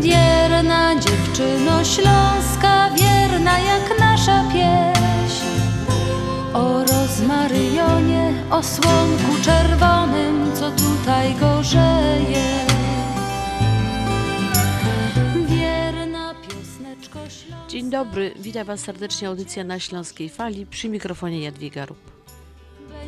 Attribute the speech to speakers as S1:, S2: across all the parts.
S1: Wierna dziewczyno śląska, wierna jak nasza pieśń. O rozmaryjonie, o słonku czerwonym, co tutaj gorzeje.
S2: Dzień dobry, witam Was serdecznie audycja na Śląskiej Fali przy mikrofonie Jadwiga Rup.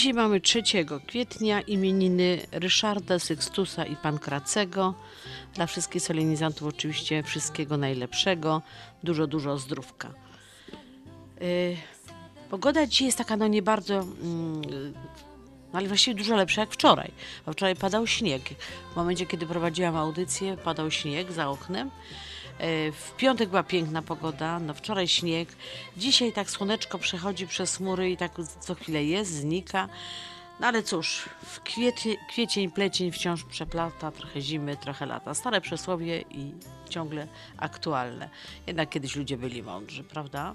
S2: Dzisiaj mamy 3 kwietnia imieniny Ryszarda, Sykstusa i Pankracego. Dla wszystkich solenizantów oczywiście wszystkiego najlepszego, dużo, dużo zdrówka. Yy, pogoda dzisiaj jest taka no nie bardzo, no ale właściwie dużo lepsza jak wczoraj. Bo wczoraj padał śnieg. W momencie, kiedy prowadziłam audycję, padał śnieg za oknem. E, W piątek była piękna pogoda, no wczoraj śnieg. Dzisiaj tak słoneczko przechodzi przez chmury i tak co chwilę jest, znika. No ale cóż, w kwiecie, kwiecień, plecień wciąż przeplata, trochę zimy, trochę lata. Stare przysłowie i ciągle aktualne. Jednak kiedyś ludzie byli mądrzy, prawda?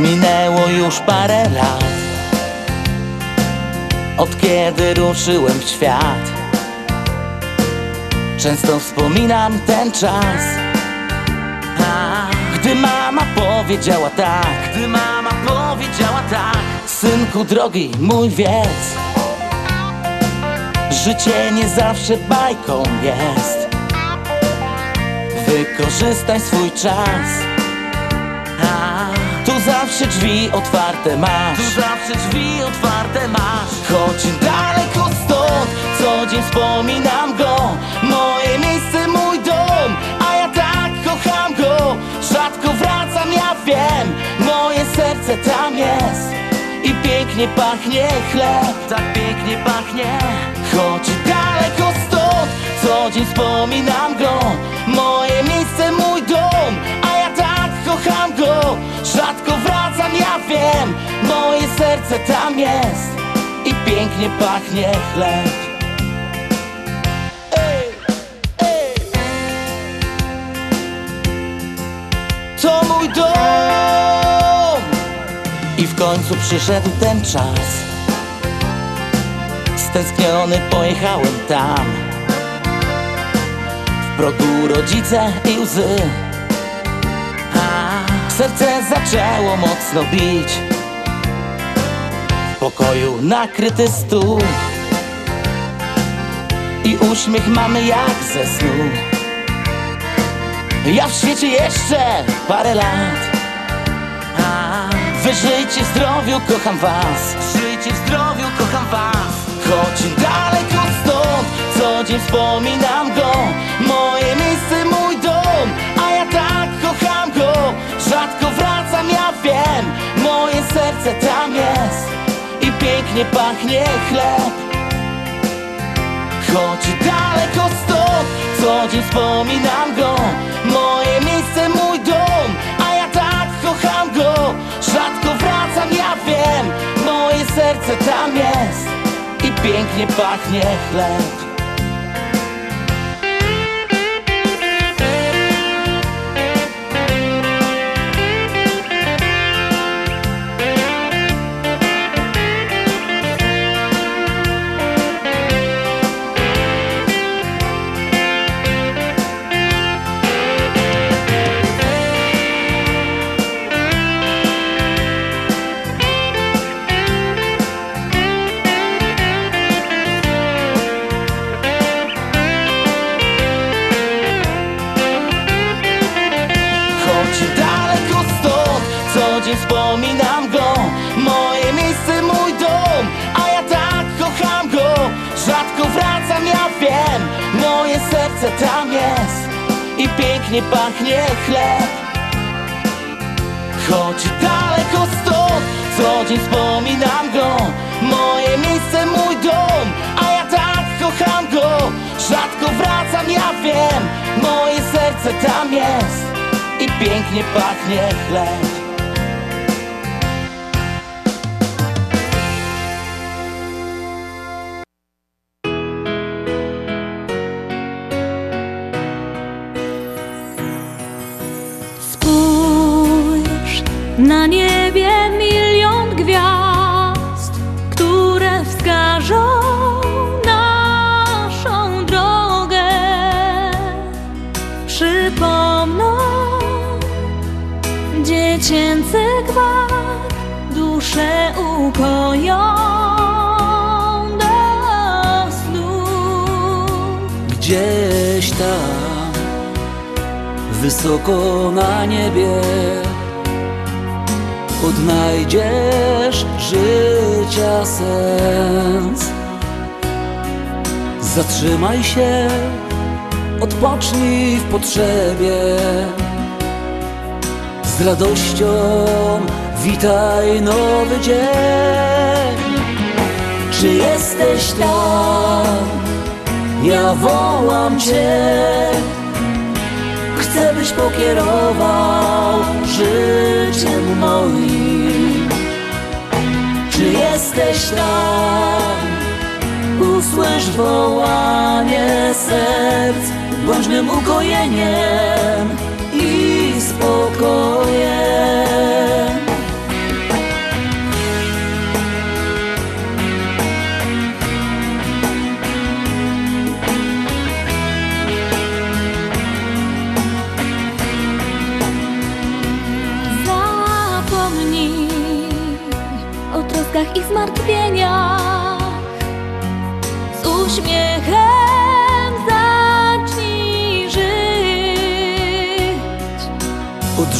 S3: Minęło już parę lat. Od kiedy ruszyłem w świat. Często wspominam ten czas. Gdy mama powiedziała tak. Gdy mama powiedziała tak. Synku drogi, mój wiedz Życie nie zawsze bajką jest. Wykorzystaj swój czas Tu zawsze drzwi otwarte masz. Tu zawsze drzwi otwarte masz. Choć daleko stąd Co dzień wspominam go. Moje miejsce, mój dom A ja tak kocham go. Rzadko wracam, ja wiem Moje serce tam jest. I pięknie pachnie chleb. Tak pięknie pachnie. Choć daleko stąd Co dzień wspominam go. Moje miejsce, mój dom go. Rzadko wracam, ja wiem. Moje serce tam jest I pięknie pachnie chleb. To mój dom. I w końcu przyszedł ten czas. Stęskniony pojechałem tam. Progu rodzice i łzy serce zaczęło mocno bić. W pokoju nakryty stół. I uśmiech mamy jak ze snu. Ja w świecie jeszcze parę lat. A, Wy żyjcie w zdrowiu, kocham was. Żyjcie w zdrowiu, kocham was. Choć daleko stąd Co dzień wspominam go. Moje miejsce, mój Rzadko wracam, ja wiem Moje serce tam jest I pięknie pachnie chleb. Choć daleko stąd, co dzień wspominam go Moje miejsce, mój dom, a ja tak kocham go. Rzadko wracam, ja wiem, moje serce tam jest I pięknie pachnie chleb pięknie pachnie chleb
S4: w potrzebie. Z radością witaj nowy dzień. Czy jesteś tam? Ja wołam Cię Chcę, byś pokierował życiem moim Czy jesteś tam? Usłysz wołanie serc Mym ukojeniem i spokojem
S1: Zapomnij o troskach i zmartwieniach. Z uśmiechem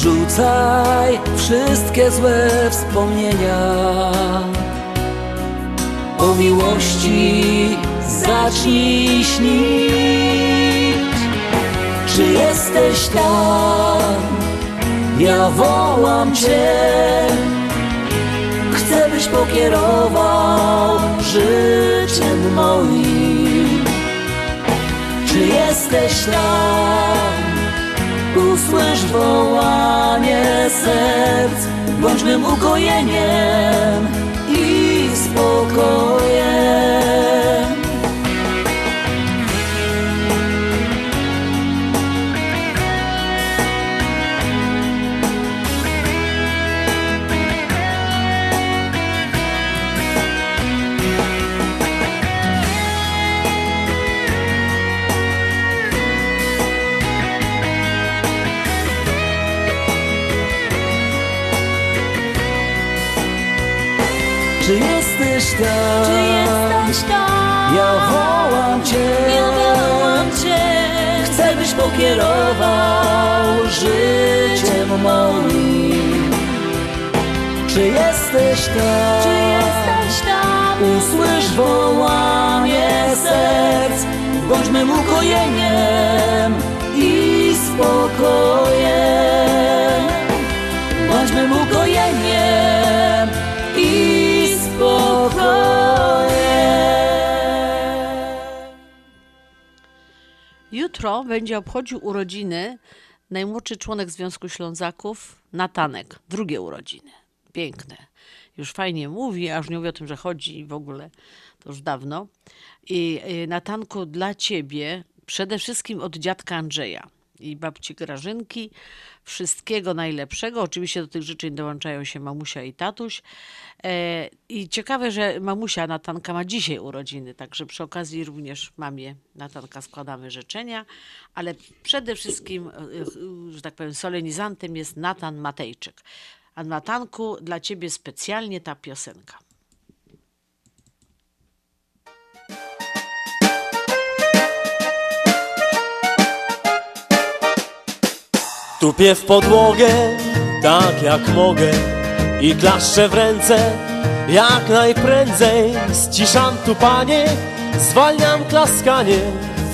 S4: Odrzucaj wszystkie złe wspomnienia O miłości zacznij śnić Czy jesteś tam? Ja wołam Cię Chcę, byś pokierował życiem moim Czy jesteś tam? Usłysz wołanie serc Bądź mym ukojeniem i spokojem Czy jesteś tam?
S1: Czy jesteś tam?
S4: Ja wołam Cię
S1: Ja wołam Cię.
S4: Chcę, byś pokierował życiem moim Czy jesteś tam?
S1: Czy jesteś tam?
S4: Usłysz wołanie serc Bądź mym ukojeniem i spokojem
S2: jutro będzie obchodził urodziny najmłodszy członek Związku Ślązaków, Natanek. Drugie urodziny. Piękne. Już fajnie mówi, a już nie mówi o tym, że chodzi w ogóle. To już dawno. I y, Natanku, dla ciebie przede wszystkim od dziadka Andrzeja i babci Grażynki. Wszystkiego najlepszego. Oczywiście do tych życzeń dołączają się mamusia i tatuś. E, I ciekawe, że mamusia Natanka ma dzisiaj urodziny, także przy okazji również mamie Natanka składamy życzenia, ale przede wszystkim, e, e, że tak powiem, solenizantem jest Natan Matejczyk. A Natanku, dla ciebie specjalnie ta piosenka.
S5: Tupię w podłogę, tak jak mogę I klaszczę w ręce, jak najprędzej. Ściszam tu panie, zwalniam klaskanie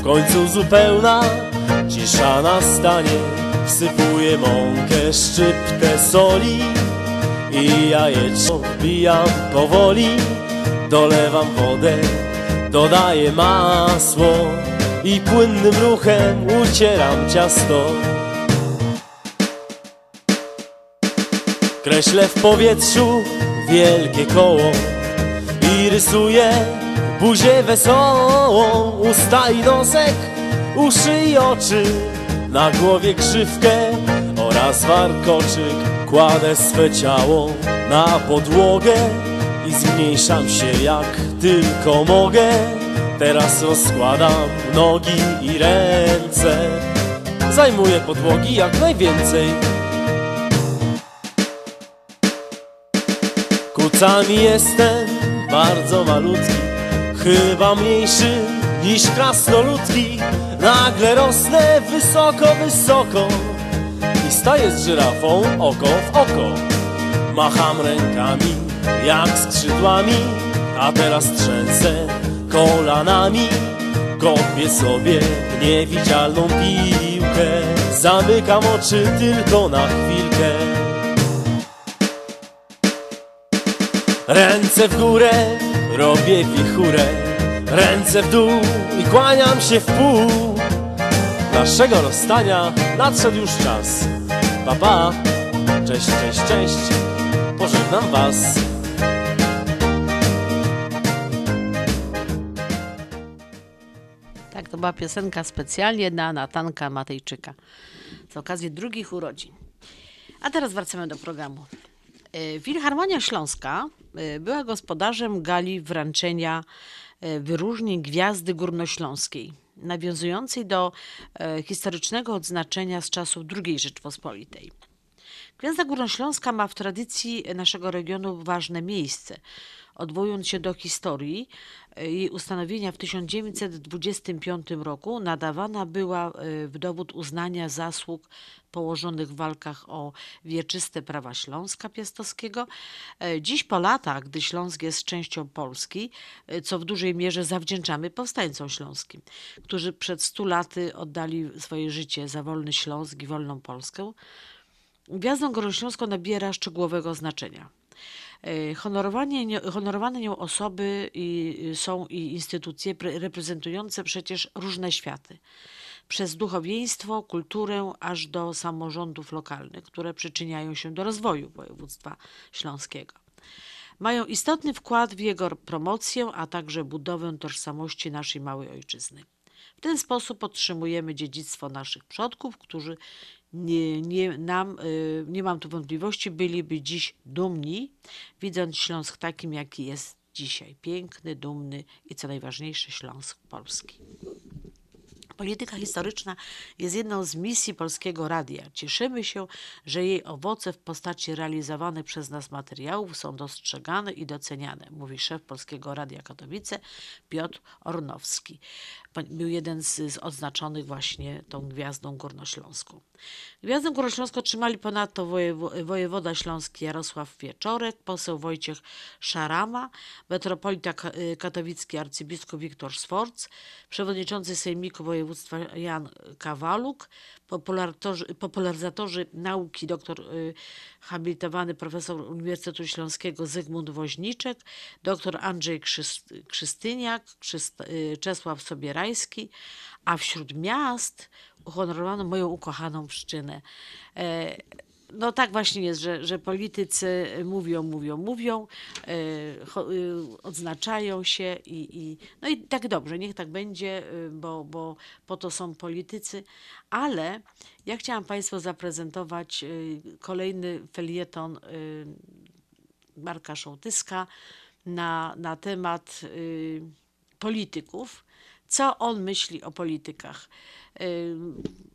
S5: W końcu zupełna cisza nastanie Wsypuję mąkę, szczyptę soli I jajeczko wbijam powoli. Dolewam wodę, dodaję masło I płynnym ruchem ucieram ciasto Kreślę w powietrzu wielkie koło I rysuję buzię wesołą. Usta i nosek, uszy i oczy Na głowie grzywkę oraz warkoczyk. Kładę swe ciało na podłogę I zmniejszam się jak tylko mogę. Teraz rozkładam nogi i ręce. Zajmuję podłogi jak najwięcej Kucami jestem bardzo malutki Chyba mniejszy niż krasnoludki. Nagle rosnę wysoko, wysoko I staję z żyrafą oko w oko. Macham rękami jak skrzydłami A teraz trzęsę kolanami. Kopię sobie niewidzialną piłkę Zamykam oczy tylko na chwilkę Ręce w górę, robię wichurę. Ręce w dół i kłaniam się w pół. Naszego rozstania nadszedł już czas. Pa, pa, cześć, cześć, cześć. Pożegnam was.
S2: Tak, to była piosenka specjalnie dla Natanka Matejczyka z okazji drugich urodzin. A teraz wracamy do programu. E, Filharmonia Śląska była gospodarzem gali wręczenia e, wyróżnień Gwiazdy Górnośląskiej, nawiązującej do e, historycznego odznaczenia z czasów II Rzeczpospolitej. Gwiazda Górnośląska ma w tradycji naszego regionu ważne miejsce. Odwołując się do historii, e, jej ustanowienia w 1925 roku nadawana była e, w dowód uznania zasług położonych w walkach o wieczyste prawa Śląska Piastowskiego. E, Dziś po latach, gdy Śląsk jest częścią Polski, e, co w dużej mierze zawdzięczamy powstańcom śląskim, którzy przed stu laty oddali swoje życie za wolny Śląsk i wolną Polskę, Gwiazdą Górnośląską nabiera szczegółowego znaczenia. E, Honorowanie, nie- honorowane nią osoby i, są i instytucje pre- reprezentujące przecież różne światy. Przez duchowieństwo, kulturę, aż do samorządów lokalnych, które przyczyniają się do rozwoju województwa śląskiego. Mają istotny wkład w jego promocję, a także budowę tożsamości naszej małej ojczyzny. W ten sposób podtrzymujemy dziedzictwo naszych przodków, którzy nie, nie, nam, y, nie mam tu wątpliwości, byliby dziś dumni, widząc Śląsk takim, jaki jest dzisiaj. Piękny, dumny i co najważniejsze, Śląsk Polski. Polityka historyczna jest jedną z misji Polskiego Radia. Cieszymy się, że jej owoce w postaci realizowanych przez nas materiałów są dostrzegane i doceniane, mówi szef Polskiego Radia Katowice Piotr Ornowski. Był jeden z, z odznaczonych właśnie tą gwiazdą górnośląską. Gwiazdę górnośląską otrzymali ponadto wojewo- wojewoda śląski Jarosław Wieczorek, poseł Wojciech Szarama, metropolita y, katowicki arcybiskup Wiktor Sforc, przewodniczący Sejmiku Województwa Jan Kawaluk, popularyzatorzy nauki dr y, habilitowany profesor Uniwersytetu Śląskiego Zygmunt Woźniczek, dr Andrzej Krzyst- Krzystyniak, Krzyst, y, Czesław Sobierajski, Gdański, a wśród miast uhonorowano moją ukochaną Pszczynę. E, no tak właśnie jest, że, że politycy mówią, mówią, mówią, e, y, odznaczają się i, i no i tak dobrze, niech tak będzie, bo, bo po to są politycy, ale ja chciałam Państwu zaprezentować kolejny felieton Marka Szołtyska na, na temat polityków. Co on myśli o politykach?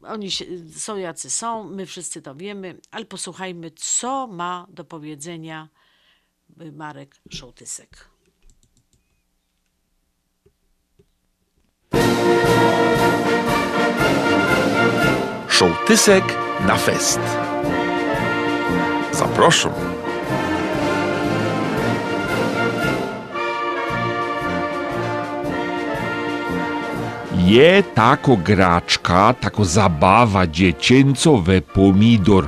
S2: Oni są jacy są, my wszyscy to wiemy, ale posłuchajmy, co ma do powiedzenia y, Marek Szołtysek.
S6: Szołtysek na fest. Zapraszam. Je tako graczka, tako zabawa dziecięcowe pomidor.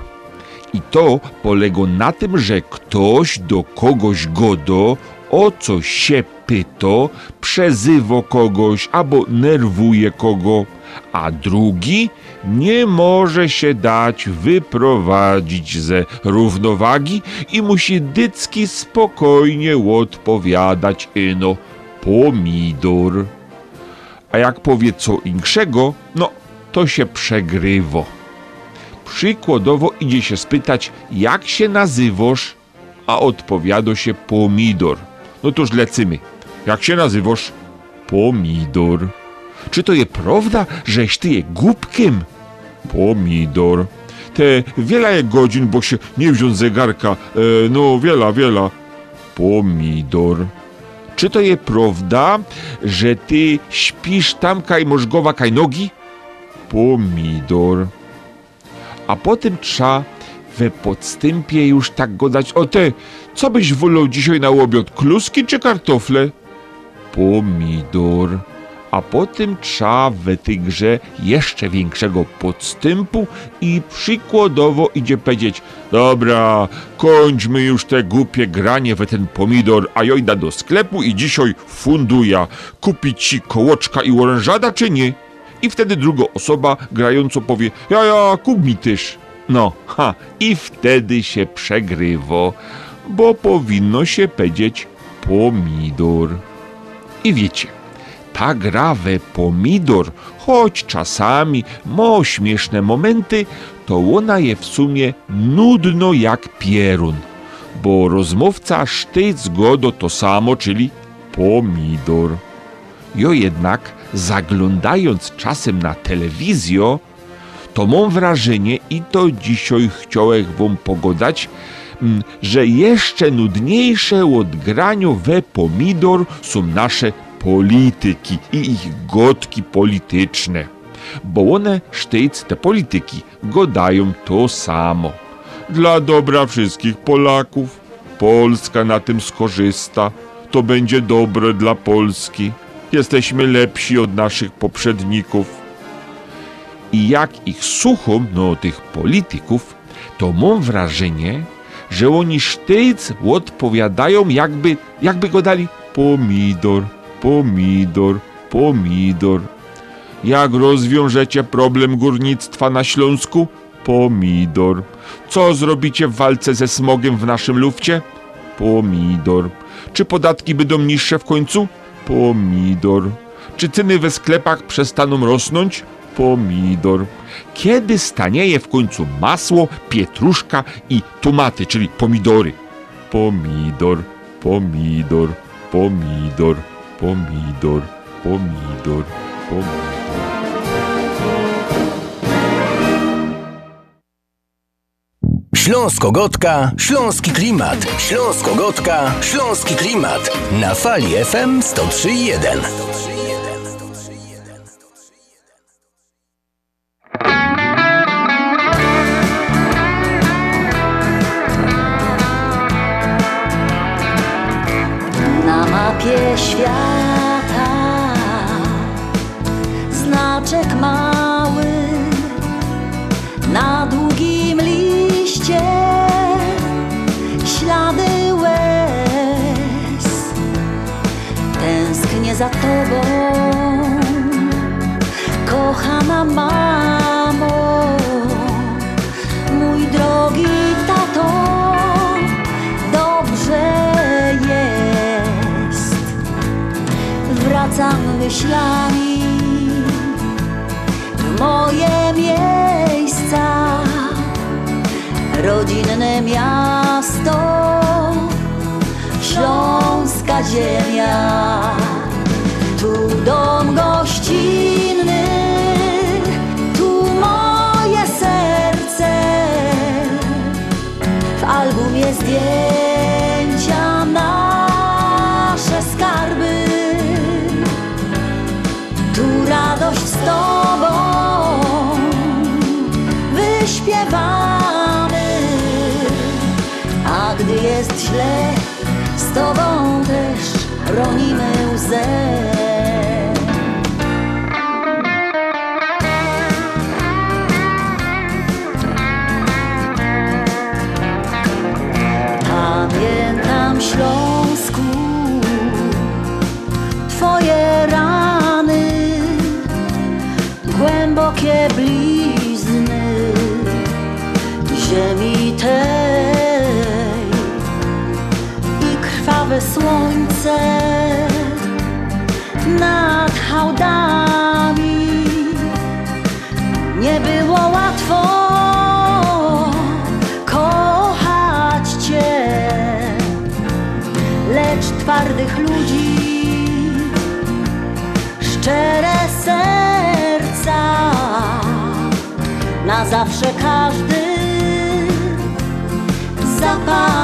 S6: I to polega na tym, że ktoś do kogoś godo, o coś się pyta, przezywa kogoś albo nerwuje kogo, a drugi nie może się dać wyprowadzić ze równowagi i musi dycki spokojnie odpowiadać ino pomidor. A jak powie co inkszego, no to się przegrywo. Przykładowo idzie się spytać, jak się nazywasz, a odpowiada się pomidor. No toż lecymy. Jak się nazywasz? Pomidor. Czy to je prawda, żeś ty je głupkiem? Pomidor. Te wiele godzin, bo się nie wziął zegarka. E, no, wiela, wiela. Pomidor. Czy to je prawda, że ty śpisz tam kaj możgowa kaj nogi? Pomidor. A potem trza we podstępie już tak godać. O te, co byś wolał dzisiaj na łobiot, kluski czy kartofle? Pomidor. A potem trza we tej grze jeszcze większego podstępu i przykładowo idzie powiedzieć Dobra, kończmy już te głupie granie we ten pomidor, a jojda do sklepu i dzisiaj funduja. Kupić ci kołoczka i orężada czy nie? I wtedy druga osoba grająco powie Ja, ja, kup mi też. No, ha, i wtedy się przegrywo, bo powinno się powiedzieć pomidor. I wiecie, ta gra we pomidor, choć czasami ma śmieszne momenty, to ona je w sumie nudno jak pierun, bo rozmówca sztyc godo to samo, czyli pomidor. Jo jednak, zaglądając czasem na telewizję, to mam wrażenie, i to dzisiaj chciałem wam pogodać, mm, że jeszcze nudniejsze od graniu we pomidor są nasze polityki i ich gotki polityczne. Bo one sztyc te polityki godają to samo. Dla dobra wszystkich Polaków Polska na tym skorzysta. To będzie dobre dla Polski. Jesteśmy lepsi od naszych poprzedników i jak ich słucham, no tych polityków, to mam wrażenie, że oni sztyc odpowiadają jakby, jakby go dali pomidor, pomidor, pomidor. Jak rozwiążecie problem górnictwa na Śląsku? Pomidor. Co zrobicie w walce ze smogiem w naszym lufcie? Pomidor. Czy podatki będą niższe w końcu? Pomidor. Czy ceny we sklepach przestaną rosnąć? Pomidor. Kiedy stanieje w końcu masło, pietruszka i tomaty, czyli pomidory? Pomidor, pomidor, pomidor, pomidor, pomidor, pomidor.
S7: Śląsko-Gotka, Śląski Klimat. Śląsko-Gotka, Śląski Klimat. Na fali FM 103.1.
S8: blizny ziemi tej i krwawe słońce nad hałdami. Nie było łatwo kochać Cię lecz twardych ludzi, szczere zawsze każdy zapamięta.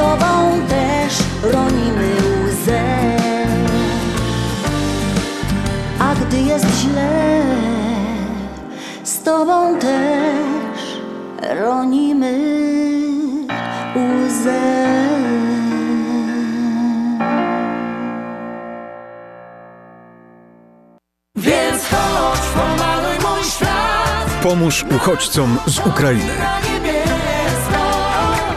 S8: Tobą też ronimy łzę. A gdy jest źle, z Tobą też ronimy łzę.
S4: Więc chodź, pomaluj mój świat
S9: Pomóż uchodźcom z Ukrainy.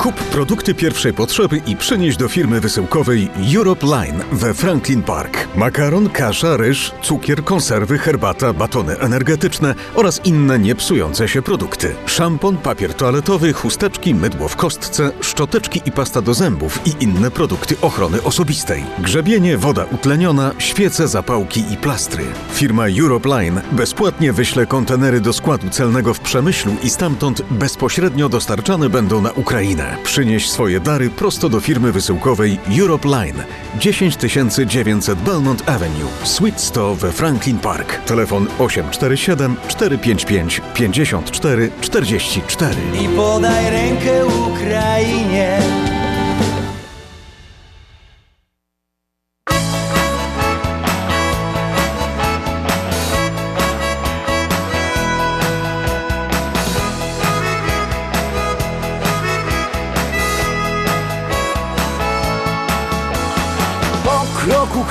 S9: Kup produkty pierwszej potrzeby i przynieś do firmy wysyłkowej Europe Line we Franklin Park. Makaron, kasza, ryż, cukier, konserwy, herbata, batony energetyczne oraz inne niepsujące się produkty. Szampon, papier toaletowy, chusteczki, mydło w kostce, szczoteczki i pasta do zębów i inne produkty ochrony osobistej. Grzebienie, woda utleniona, świece, zapałki i plastry. Firma Europe Line bezpłatnie wyśle kontenery do składu celnego w Przemyślu i stamtąd bezpośrednio dostarczane będą na Ukrainę. Przynieś swoje dary prosto do firmy wysyłkowej Europe Line 10900 Belmont Avenue, Suite 100 we Franklin Park. Telefon 847 455 54 44.
S4: I podaj rękę Ukrainie.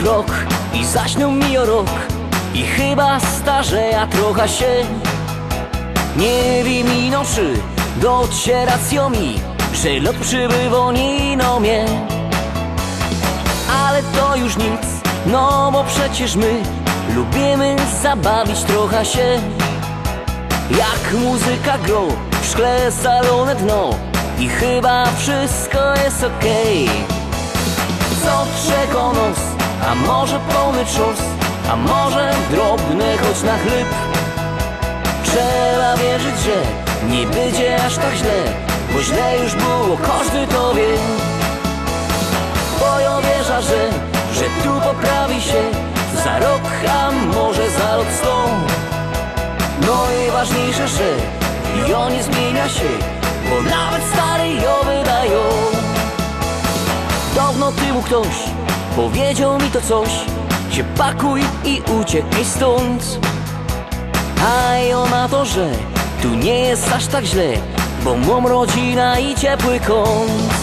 S4: Krok i zaśnił mi o rok. I chyba starzeja trochę się Nie wiem ino czy docieracją mi Że lot przybywa nino mnie Ale to już nic, no bo przecież my Lubimy zabawić trochę się. Jak muzyka gro, w szkle salone dno I chyba wszystko jest okej. Co czego nos, a może pełny czos A może drobny choć na chleb Trzeba wierzyć, że nie będzie aż tak źle Bo źle już było, każdy to wie. Bo ja wierzę, że, że tu poprawi się Za rok, a może za rok sto No i ważniejsze, że on nie zmienia się Bo nawet stary ją wydają. Dawno temu ktoś powiedział mi to coś Się pakuj i uciekaj stąd. A ja na to, że tu nie jest aż tak źle Bo mam rodzina i ciepły kąt.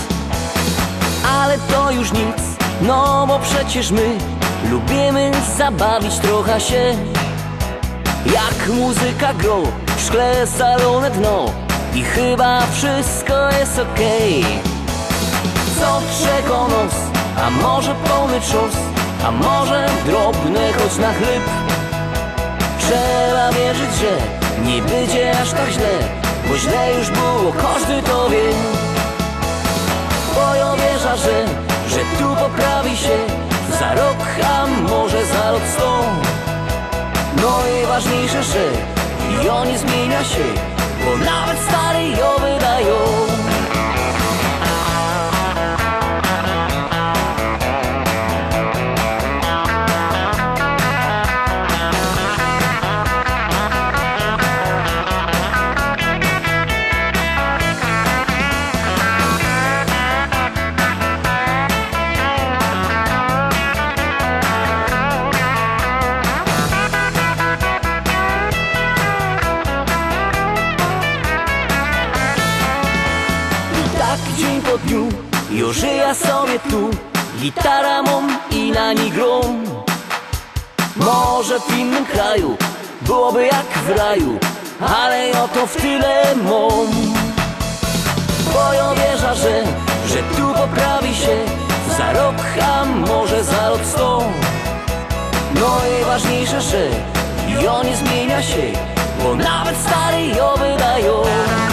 S4: Ale to już nic, no bo przecież my Lubimy zabawić trochę się. Jak muzyka gro, w szkle salone dno I chyba wszystko jest okej. Co czego nos, a może pełny czos A może drobny choć na chleb Trzeba wierzyć, że nie będzie aż tak źle Bo źle już było, każdy to wie. Bo ja wierzę, że, że tu poprawi się Za rok, a może za rok sto. No i ważniejsze, że i on nie zmienia się Bo nawet stary ją wydają tu mam i na niej grom Może w innym kraju Byłoby jak w raju Ale oto w tyle mam Bo ja wierzę, że Że tu poprawi się Za rok, a może za rok sto No i ważniejsze, że I on nie zmienia się Bo nawet stary ją wydają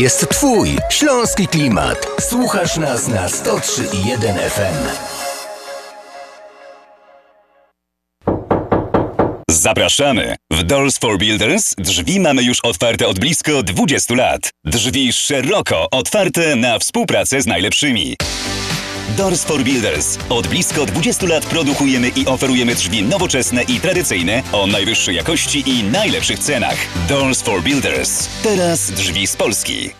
S7: jest Twój śląski klimat. Słuchasz nas na 103,1 FM.
S10: Zapraszamy! W Doors for Builders drzwi mamy już otwarte od blisko 20 lat. Drzwi szeroko otwarte na współpracę z najlepszymi. Doors for Builders. Od blisko 20 lat produkujemy i oferujemy drzwi nowoczesne i tradycyjne o najwyższej jakości i najlepszych cenach. Doors for Builders. Teraz drzwi z Polski.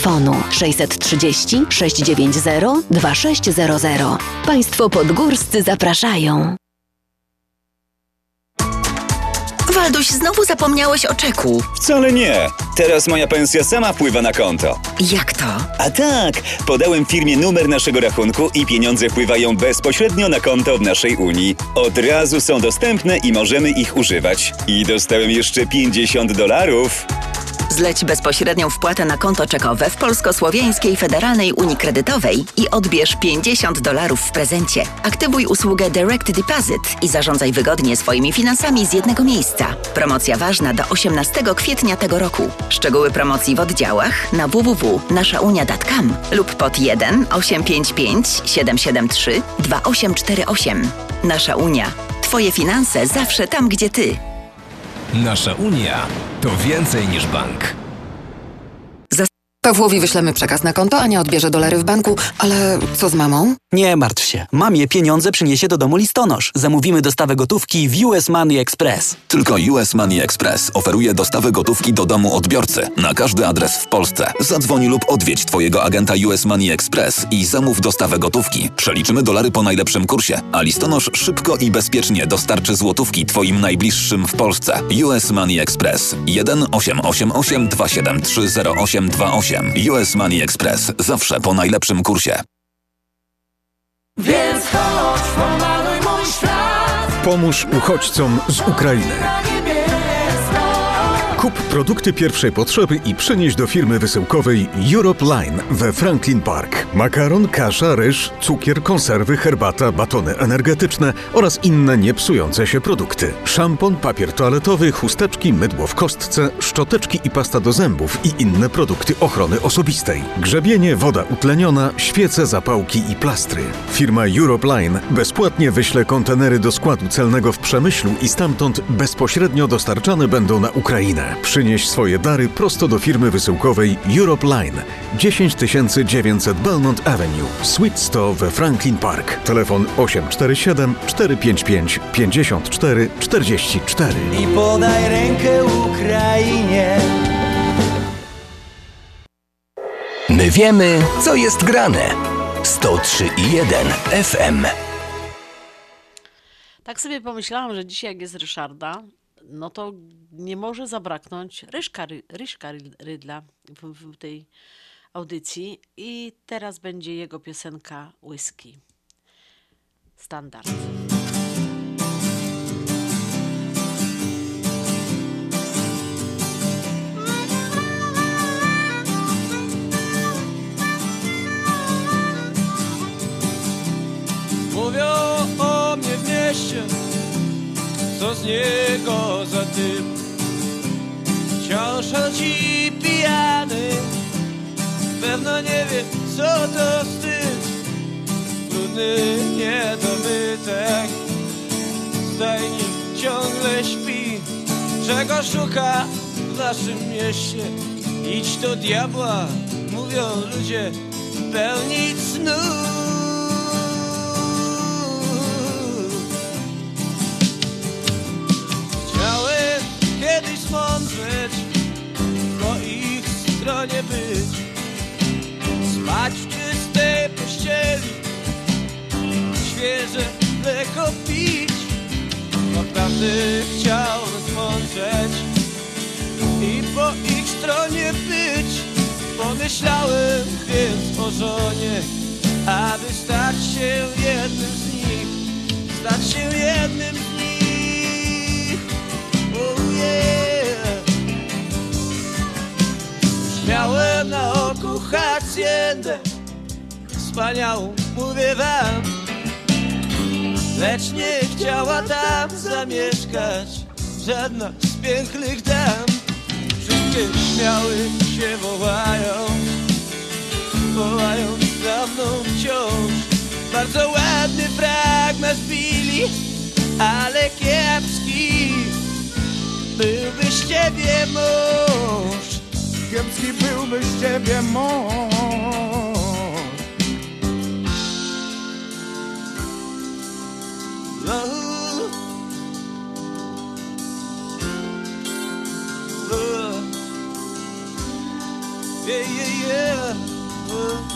S11: 630 690 2600. Państwo podgórscy zapraszają.
S12: Walduś, znowu zapomniałeś o czeku.
S10: Wcale nie. Teraz moja pensja sama wpływa na konto.
S12: Jak to?
S10: A tak, podałem firmie numer naszego rachunku i pieniądze wpływają bezpośrednio na konto w naszej Unii. Od razu są dostępne i możemy ich używać. I dostałem jeszcze 50 dolarów.
S12: Zleć bezpośrednią wpłatę na konto czekowe w Polsko-Słowiańskiej Federalnej Unii Kredytowej i odbierz 50 dolarów w prezencie. Aktywuj usługę Direct Deposit i zarządzaj wygodnie swoimi finansami z jednego miejsca. Promocja ważna do 18 kwietnia tego roku. Szczegóły promocji w oddziałach na www.naszaunia.com lub pod 1 855 773 2848. Nasza Unia. Twoje finanse zawsze tam, gdzie ty.
S13: Nasza Unia to więcej niż bank.
S14: Pawłowi wyślemy przekaz na konto, Ania odbierze dolary w banku, ale co z mamą?
S15: Nie martw się. Mamie pieniądze przyniesie do domu listonosz. Zamówimy dostawę gotówki w US Money Express.
S16: Tylko US Money Express oferuje dostawę gotówki do domu odbiorcy na każdy adres w Polsce. Zadzwoń lub odwiedź Twojego agenta US Money Express i zamów dostawę gotówki. Przeliczymy dolary po najlepszym kursie, a listonosz szybko i bezpiecznie dostarczy złotówki Twoim najbliższym w Polsce. US Money Express 1 888 273 0828. US Money Express zawsze po najlepszym kursie.
S17: Więc chodź, pomaluj mój świat
S9: Pomóż uchodźcom z Ukrainy. Kup produkty pierwszej potrzeby i przynieś do firmy wysyłkowej Europe Line we Franklin Park. Makaron, kasza, ryż, cukier, konserwy, herbata, batony energetyczne oraz inne niepsujące się produkty. Szampon, papier toaletowy, chusteczki, mydło w kostce, szczoteczki i pasta do zębów i inne produkty ochrony osobistej. Grzebienie, woda utleniona, świece, zapałki i plastry. Firma Europe Line bezpłatnie wyśle kontenery do składu celnego w Przemyślu i stamtąd bezpośrednio dostarczane będą na Ukrainę. Przynieś swoje dary prosto do firmy wysyłkowej Europe Line 10900 Belmont Avenue, Suite 100 we Franklin Park. Telefon 847 455 54 44.
S4: I podaj rękę Ukrainie.
S7: My wiemy, co jest grane. 103 i 1 FM.
S2: Tak sobie pomyślałam, że dzisiaj jak jest Ryszarda, no to nie może zabraknąć Ryszka, Ry- Ryszka Ry- Rydla w, w tej audycji i teraz będzie jego piosenka Whisky. Standard.
S18: Mówią o mnie w mieście, co z za typ. Wciąż chodzi pijany, pewno nie wie, co to wstyd. Brudny niedobytek, stajnik ciągle śpi. Czego szuka w naszym mieście? Idź do diabła, mówią ludzie, pełni snu. Stronie być, spać w czystej pościeli, świeże mleko pić. Naprawdę chciałem zmądrzeć i po ich stronie być. Pomyślałem więc o żonie, aby stać się jednym z nich, stać się jednym z nich. Miałem na oku haciendę, wspaniałą, mówię wam, lecz nie chciała tam zamieszkać żadna z pięknych dam. Wszystkie śmiały się wołają, wołają za mną wciąż. Bardzo ładny fragment bili, ale kiepski. Byłby z ciebie mąż, kiepski byłby z ciebie mąż. No. Uh. Yeah, yeah, yeah.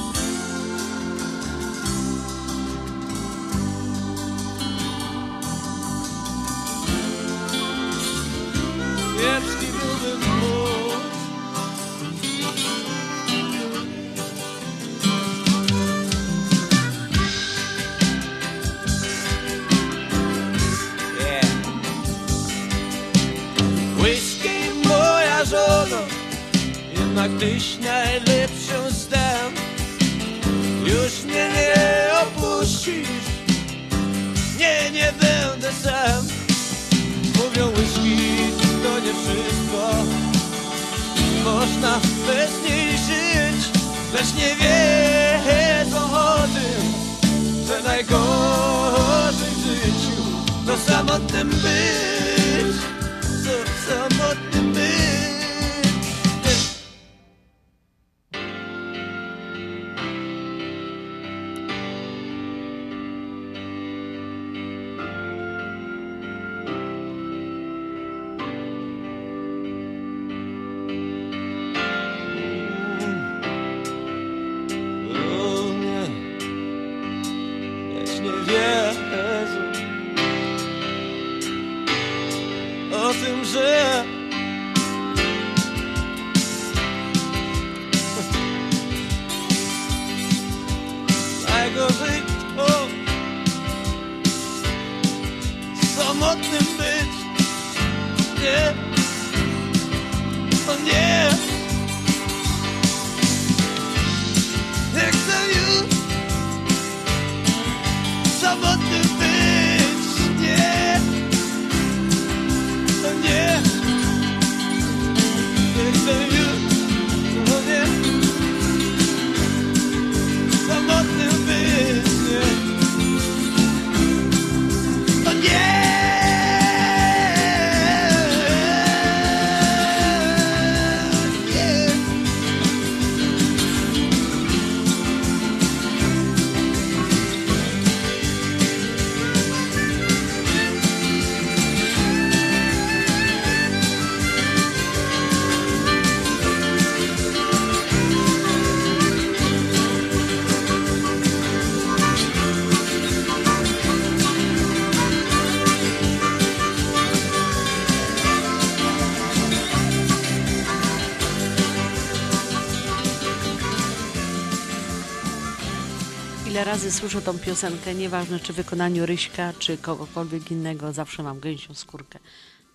S2: Razy słyszę tą piosenkę, nieważne czy w wykonaniu Ryśka, czy kogokolwiek innego, zawsze mam gęsią skórkę.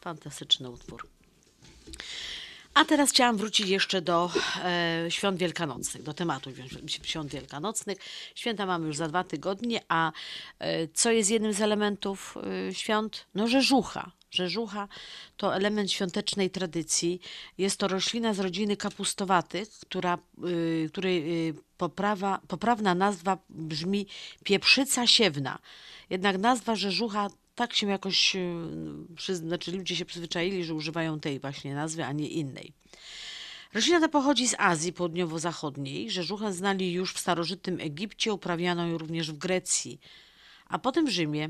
S2: Fantastyczny utwór. A teraz chciałam wrócić jeszcze do e, świąt wielkanocnych, do tematu wi- świąt wielkanocnych. Święta mamy już za dwa tygodnie, a e, co jest jednym z elementów e, świąt? No rzeżucha. Rzeżucha to element świątecznej tradycji. Jest to roślina z rodziny kapustowatych, która, y, której y, poprawa, poprawna nazwa brzmi pieprzyca siewna. Jednak nazwa rzeżucha tak się jakoś, y, znaczy ludzie się przyzwyczaili, że używają tej właśnie nazwy, a nie innej. Roślina ta pochodzi z Azji Południowo-Zachodniej. Rzeżuchę znali już w starożytnym Egipcie, uprawiano ją również w Grecji, a potem w Rzymie.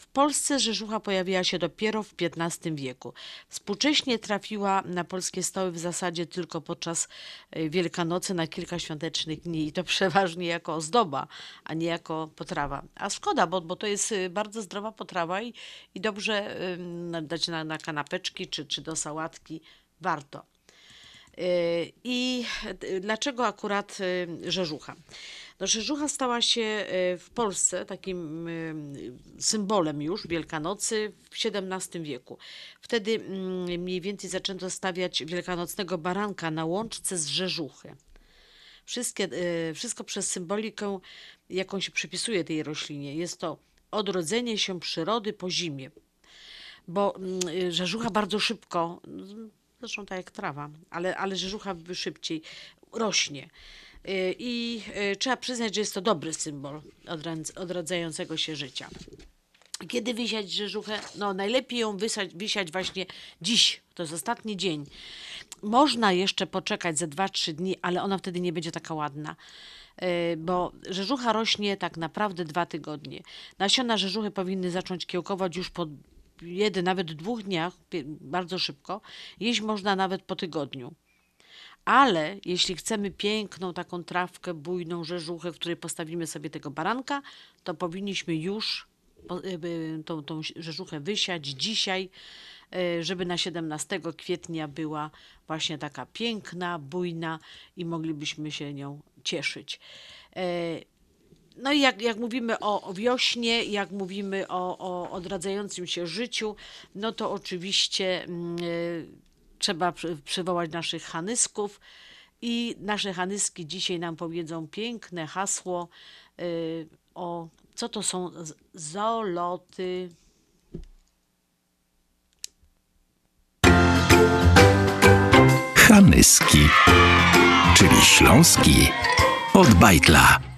S2: W Polsce rzeżucha pojawiła się dopiero w XV wieku. Współcześnie trafiła na polskie stoły w zasadzie tylko podczas e, Wielkanocy na kilka świątecznych dni i to przeważnie jako ozdoba, a nie jako potrawa. A szkoda, bo, bo to jest e, bardzo zdrowa potrawa i, i dobrze ym, dać na, na kanapeczki czy, czy do sałatki. Warto. Yy, I dlaczego akurat yy, rzeżucha? No, rzeżucha stała się yy, w Polsce takim symbolem już Wielkanocy w XVII wieku. Wtedy mm, mniej więcej zaczęto stawiać wielkanocnego baranka na łączce z rzeżuchy. Wszystkie, wszystko przez symbolikę, jaką się przypisuje tej roślinie. Jest to odrodzenie się przyrody po zimie bo mm, y, rzeżucha bardzo szybko, zresztą tak jak trawa, ale, ale rzeżucha by szybciej rośnie. Y, I y, trzeba przyznać, że jest to dobry symbol odradzającego się życia. Kiedy wysiać rzeżuchę? No najlepiej ją wysać, wysiać właśnie dziś, to jest ostatni dzień. Można jeszcze poczekać ze 2-3 dni, ale ona wtedy nie będzie taka ładna. Y, Bo rzeżucha rośnie tak naprawdę dwa tygodnie. Nasiona rzeżuchy powinny zacząć kiełkować już po jeden, nawet dwóch dniach, bardzo szybko. Jeść można nawet po tygodniu. Ale jeśli chcemy piękną taką trawkę, bujną rzeżuchę, w której postawimy sobie tego baranka, to powinniśmy już y, tą, tą rzeżuchę wysiać dzisiaj, y, żeby na 17 kwietnia była właśnie taka piękna, bujna i moglibyśmy się nią cieszyć. No i jak, jak mówimy o, o wiośnie, jak mówimy o, o odradzającym się życiu, no to oczywiście y, trzeba przy- przywołać naszych hanysków i nasze hanyski dzisiaj nam powiedzą piękne hasło y, o co to są zoloty.
S7: Hanyski, czyli śląski od bajtla.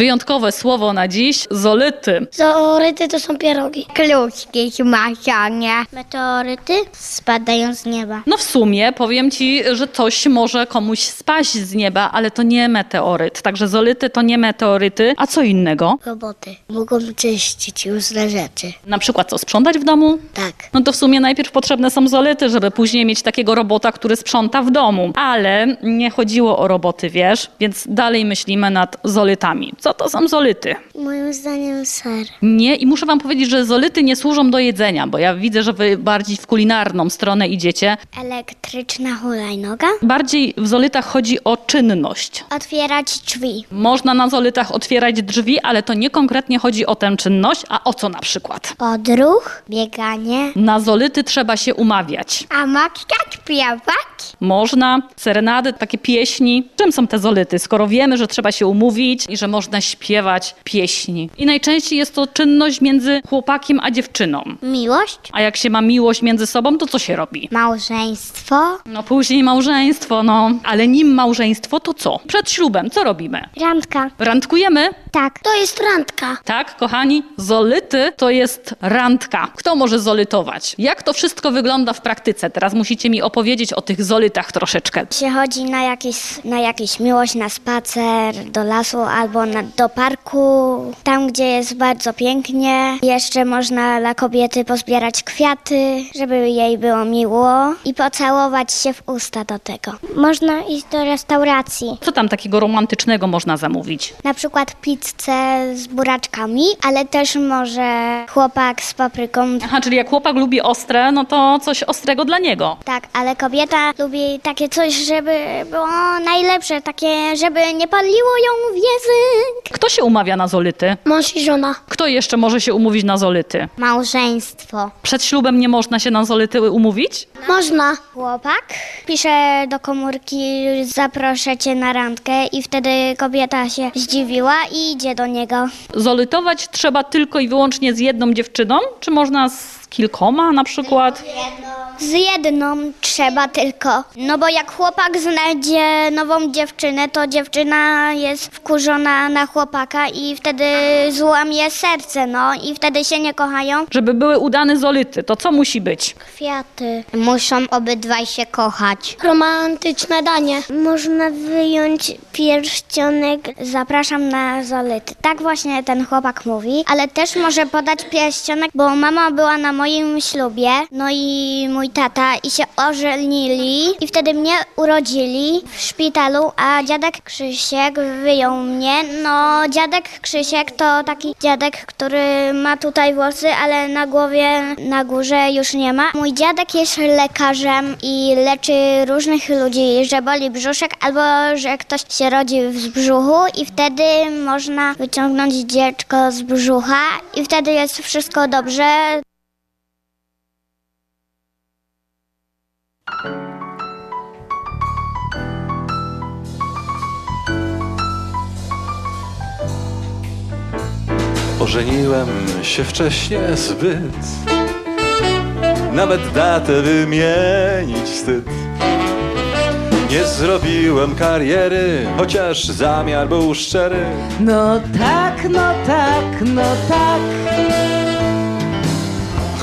S19: Wyjątkowe słowo na dziś zolyty.
S20: Zooryty to są pierogi. Kluczki, śmasianie. Meteoryty spadają z nieba.
S19: No w sumie powiem ci, że coś może komuś spaść z nieba, ale to nie meteoryt. Także zolyty to nie meteoryty. A co innego?
S20: Roboty mogą czyścić różne rzeczy.
S19: Na przykład co, sprzątać w domu?
S20: Tak.
S19: No to w sumie najpierw potrzebne są zolyty, żeby później mieć takiego robota, który sprząta w domu. Ale nie chodziło o roboty, wiesz, więc dalej myślimy nad zolytami. Co to są zolity?
S20: Moim zdaniem ser.
S19: Nie, i muszę wam powiedzieć, że zolity nie służą do jedzenia, bo ja widzę, że wy bardziej w kulinarną stronę idziecie.
S20: Elektryczna hulajnoga.
S19: Bardziej w zolitach chodzi o czynność.
S20: Otwierać drzwi.
S19: Można na zolitach otwierać drzwi, ale to nie konkretnie chodzi o tę czynność, a o co na przykład?
S20: Podruch, bieganie.
S19: Na zolity trzeba się umawiać.
S20: A matka śpiewać?
S19: Można, serenady, takie pieśni. Czym są te zolity, skoro wiemy, że trzeba się umówić i że można śpiewać pieśni? I najczęściej jest to czynność między chłopakiem a dziewczyną.
S20: Miłość?
S19: A jak się ma miłość między sobą, to co się robi?
S20: Małżeństwo.
S19: No później małżeństwo, no. Ale nim małżeństwo, to co? Przed ślubem, co robimy?
S20: Randka.
S19: Randkujemy?
S20: Tak. To jest randka.
S19: Tak, kochani, zolity to jest randka. Kto może zolytować? Jak to wszystko wygląda w praktyce? Teraz musicie mi opowiedzieć o tych zolitach troszeczkę.
S20: Się chodzi na jakieś, na jakieś miłość, na spacer, do lasu albo na, do parku, tam gdzie jest bardzo pięknie. Jeszcze można dla kobiety pozbierać kwiaty, żeby jej było miło i pocałować się w usta do tego. Można iść do restauracji.
S19: Co tam takiego romantycznego można zamówić?
S20: Na przykład pizzę z buraczkami, ale też może chłopak z papryką.
S19: Aha, czyli jak chłopak lubi ostre, no to coś ostrego dla niego.
S20: Tak, ale kobieta lubi takie coś, żeby było najlepsze, takie, żeby nie paliło ją w język.
S19: Kto się umawia na zolity?
S20: Mąż i żona.
S19: Kto jeszcze może się umówić na zolity?
S20: Małżeństwo.
S19: Przed ślubem nie można się na zolity umówić?
S20: Można. Chłopak pisze do komórki, zaproszę cię na randkę i wtedy kobieta się zdziwiła i idzie do niego.
S19: Zolytować trzeba tylko i wyłącznie z jedną dziewczyną? Czy można z kilkoma na przykład?
S20: Z jedną trzeba tylko. No bo jak chłopak znajdzie nową dziewczynę, to dziewczyna jest wkurzona na chłopaka i wtedy złamie serce, no i wtedy się nie kochają.
S19: Żeby były udane zolity, to co musi być?
S20: Kwiaty. Muszą obydwaj się kochać. Romantyczne danie. Można wyjąć pierścionek. Zapraszam na zolity. Tak właśnie ten chłopak mówi, ale też może podać pierścionek, bo mama była na moim ślubie, no i mój tata i się ożenili i wtedy mnie urodzili w szpitalu, a dziadek Krzysiek wyjął mnie. No dziadek Krzysiek to taki dziadek, który ma tutaj włosy, ale na głowie, na górze już nie ma. Mój dziadek jest lekarzem i leczy różnych ludzi, że boli brzuszek albo że ktoś się rodzi w brzuchu i wtedy można wyciągnąć dziecko z brzucha i wtedy jest wszystko dobrze.
S21: Ożeniłem się wcześnie zbyt. Nawet datę wymienić wstyd. Nie zrobiłem kariery, chociaż zamiar był szczery.
S22: No tak, no tak, no tak.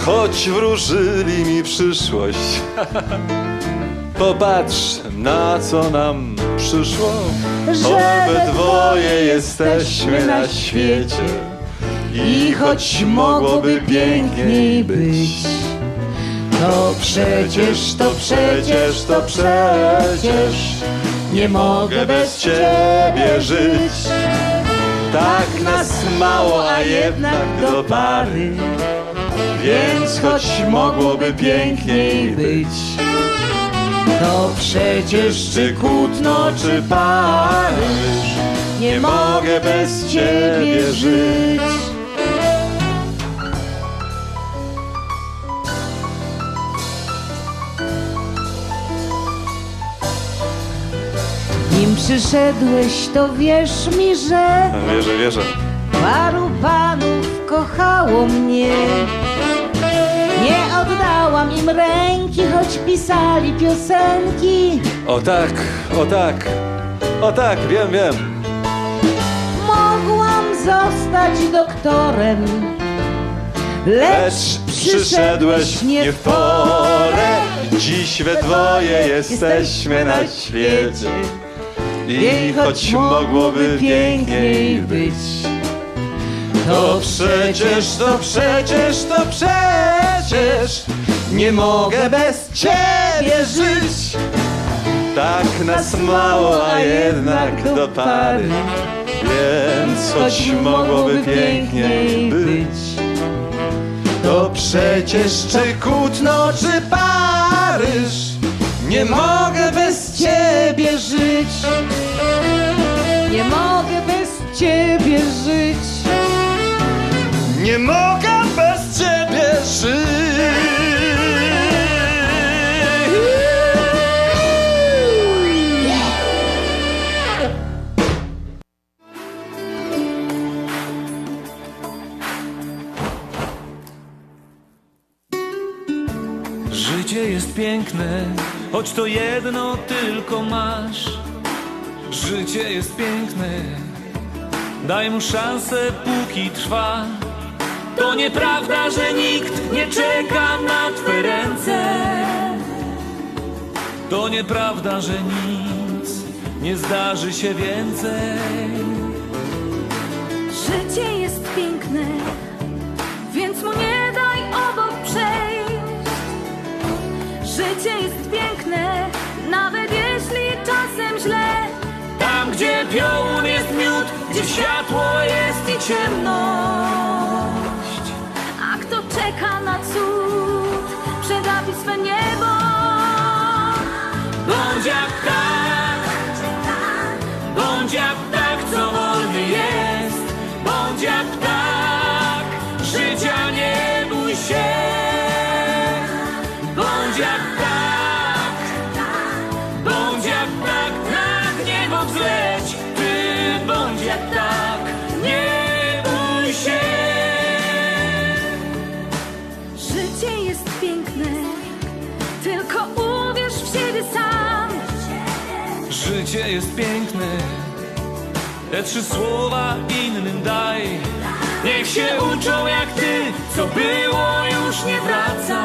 S21: Choć wróżyli mi przyszłość. Popatrz na co nam przyszło. Obydwoje jesteśmy na świecie I choć mogłoby piękniej być
S22: To przecież, to przecież, to przecież
S21: Nie mogę bez ciebie żyć. Tak nas mało, a jednak do pary Więc choć mogłoby piękniej być
S22: To przecież
S21: Czy Kutno, czy Paryż Nie mogę bez ciebie żyć
S22: przyszedłeś, to wierz mi, że
S21: Wierzę, wierzę.
S22: paru panów kochało mnie. Nie oddałam im ręki, choć pisali piosenki.
S21: O tak, o tak, o tak, wiem, wiem.
S22: Mogłam zostać doktorem,
S21: Lecz przyszedłeś nie w porę. Dziś we dwoje jesteśmy na świecie I choć mogłoby piękniej być. To przecież, to przecież, to przecież Nie mogę bez ciebie żyć. Tak nas mało, a jednak do pary. Więc choć mogłoby piękniej być To przecież czy Kutno, czy Paryż Nie mogę bez ciebie żyć
S4: choć to jedno tylko masz. Życie jest piękne, daj mu szansę, póki trwa. To nieprawda, że nikt nie czeka na twe ręce. To nieprawda, że nic nie zdarzy się więcej.
S1: Życie jest piękne, więc mu nie daj obok przejść. Życie jest piękne, nawet jeśli czasem źle.
S4: Tam, gdzie piołun jest miód, gdzie światło jest i ciemność.
S1: A kto czeka na cud, przegapi swe niebo.
S4: Bądź jak tak, bądź jak tak, co jest
S1: piękne,
S4: te trzy słowa innym daj. Niech się uczą jak ty, co było już nie wraca.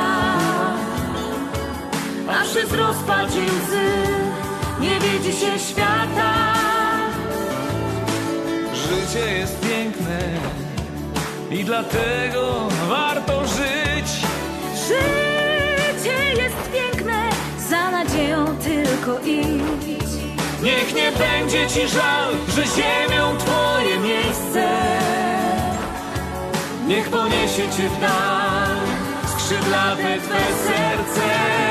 S1: A przez rozpacz i łzy nie widzi się świata.
S4: Życie jest piękne i dlatego warto żyć.
S1: Życie jest piękne, za nadzieją tylko idź.
S4: Niech nie będzie ci żal, że ziemią twoje miejsce. Niech poniesie cię w dal skrzydlate twe serce.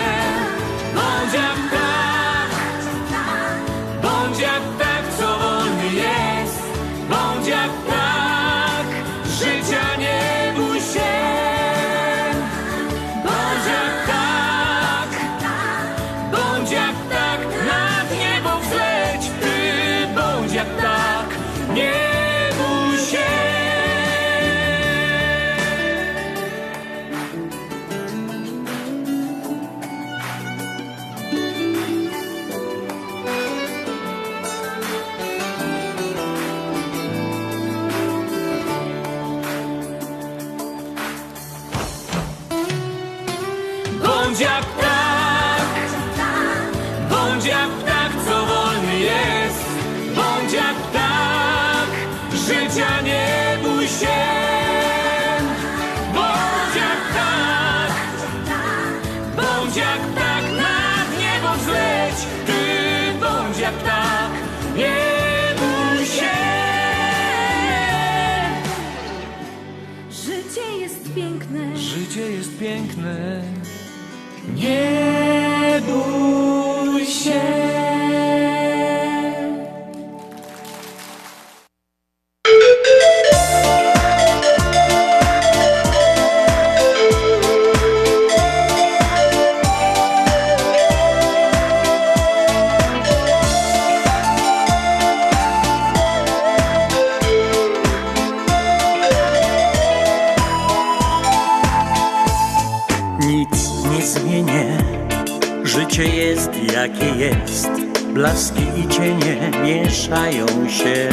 S23: Blaski i cienie mieszają się.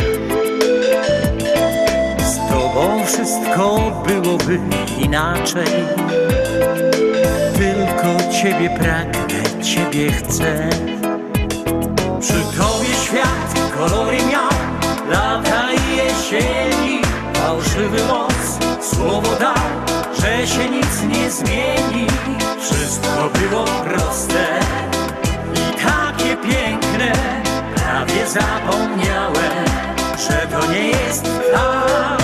S23: Z tobą wszystko byłoby inaczej. Tylko ciebie pragnę, ciebie chcę. Przy tobie świat kolory miał, lata i jesieni. Fałszywy moc, słowo dał, że się nic nie zmieni. Wszystko było proste i takie piękne prawie zapomniałem, że to nie jest tak.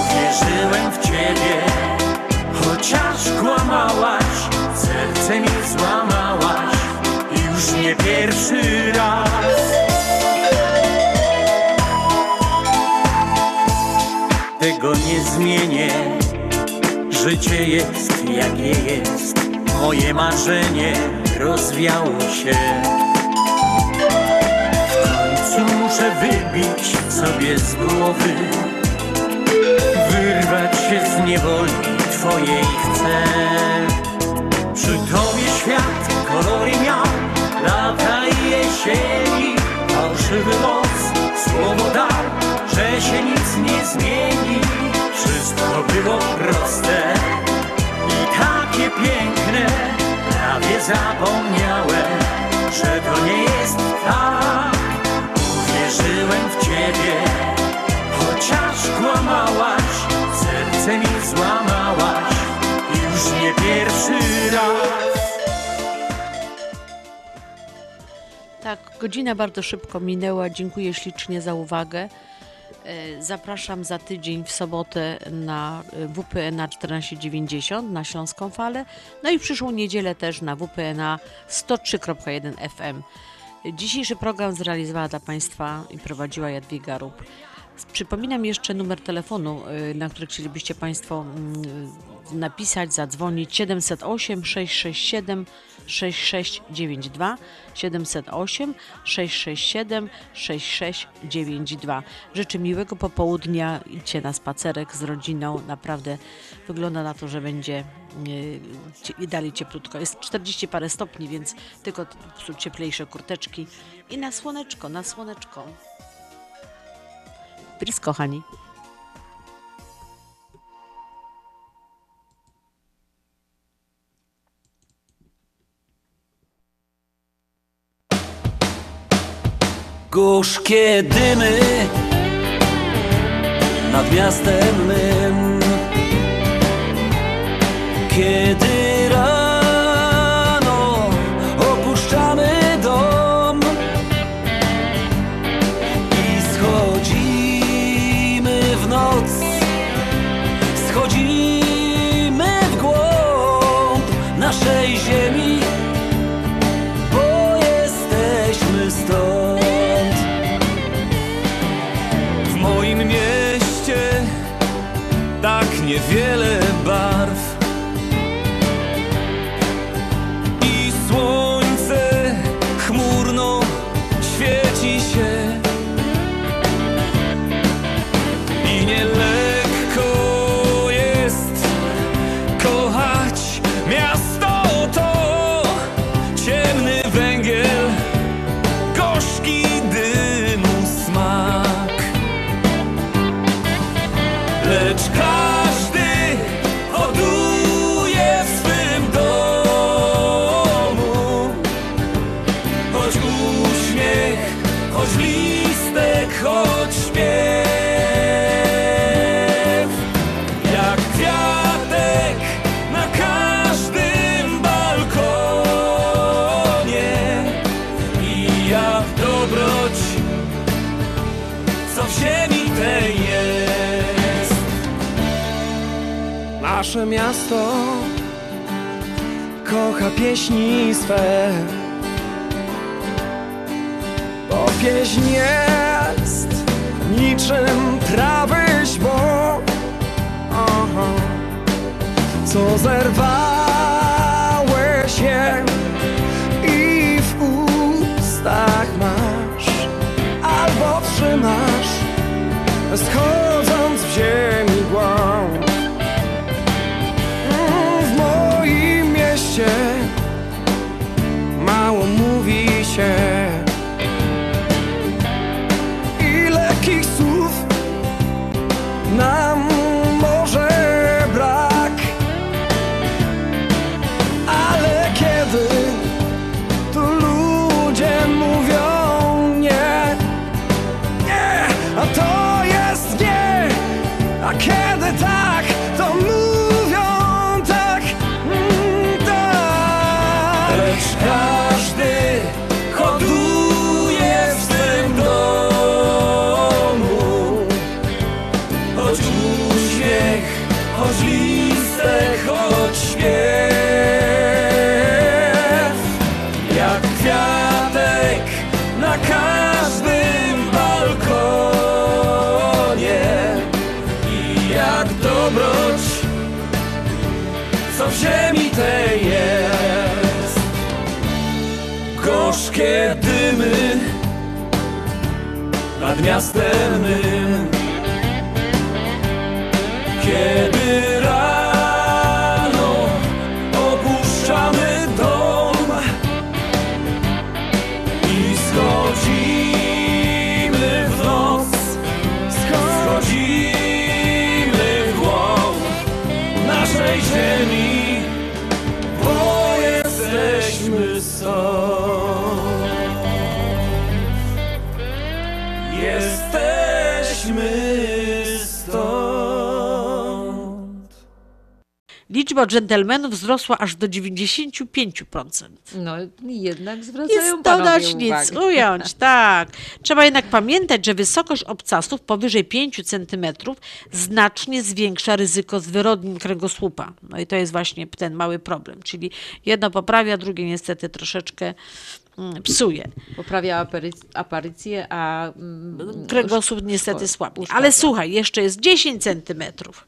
S23: Uwierzyłem w ciebie, chociaż kłamałaś, serce mi złamałaś, już nie pierwszy raz. Tego nie zmienię, życie jest jakie jest, moje marzenie rozwiało się muszę wybić sobie z głowy, wyrwać się z niewoli twojej chcę. Przy tobie świat kolory miał, lata i jesieni, fałszywy moc, słowo dał, że się nic nie zmieni. Wszystko było proste i takie piękne, prawie zapomniałem, że to nie jest tak. Uwierzyłem w ciebie, chociaż kłamałaś, serce mi złamałaś, już nie pierwszy raz.
S2: Tak, godzina bardzo szybko minęła. Dziękuję ślicznie za uwagę. E, Zapraszam za tydzień w sobotę na e, WPNA 1490 na Śląską Falę, no i przyszłą niedzielę też na WPNA 103.1 FM. Dzisiejszy program zrealizowała dla Państwa i prowadziła Jadwiga Rób. Przypominam jeszcze numer telefonu, y, na który chcielibyście Państwo mm, napisać, zadzwonić 708 667 6692 708 667 6692. Życzę miłego popołudnia, idźcie na spacerek z rodziną. Naprawdę wygląda na to, że będzie i dalej cieplutko. Jest 40 parę stopni, więc tylko cieplejsze kurteczki. I na słoneczko, na słoneczko. Pris, kochani.
S4: Gorzkie dymy nad miastem mym Kiedy
S17: pieśni swe Bo pieśń jest niczym trawy źbo Aha. Co zerwałeś
S2: Liczba dżentelmenów wzrosła aż do 95%.
S24: No jednak zwracają
S2: Nic
S24: panowie
S2: dodać, nic ująć, tak. Trzeba jednak pamiętać, że wysokość obcasów powyżej 5 cm znacznie zwiększa ryzyko zwyrodnień kręgosłupa. No i to jest właśnie ten mały problem, czyli jedno poprawia, drugie niestety troszeczkę mm, psuje.
S24: Poprawia aparyc- aparycję, a mm,
S2: Kręgosłup niestety słabnie. Ale słuchaj, jeszcze jest 10 centymetrów.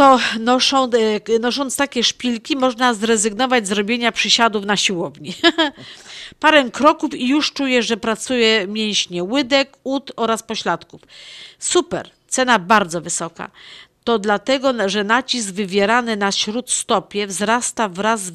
S2: To noszą, e, nosząc takie szpilki można zrezygnować z robienia przysiadów na siłowni. Parę kroków i już czujesz, że pracuje mięśnie łydek, ud oraz pośladków. Super, cena bardzo wysoka. To dlatego, że nacisk wywierany na śródstopie wzrasta wraz z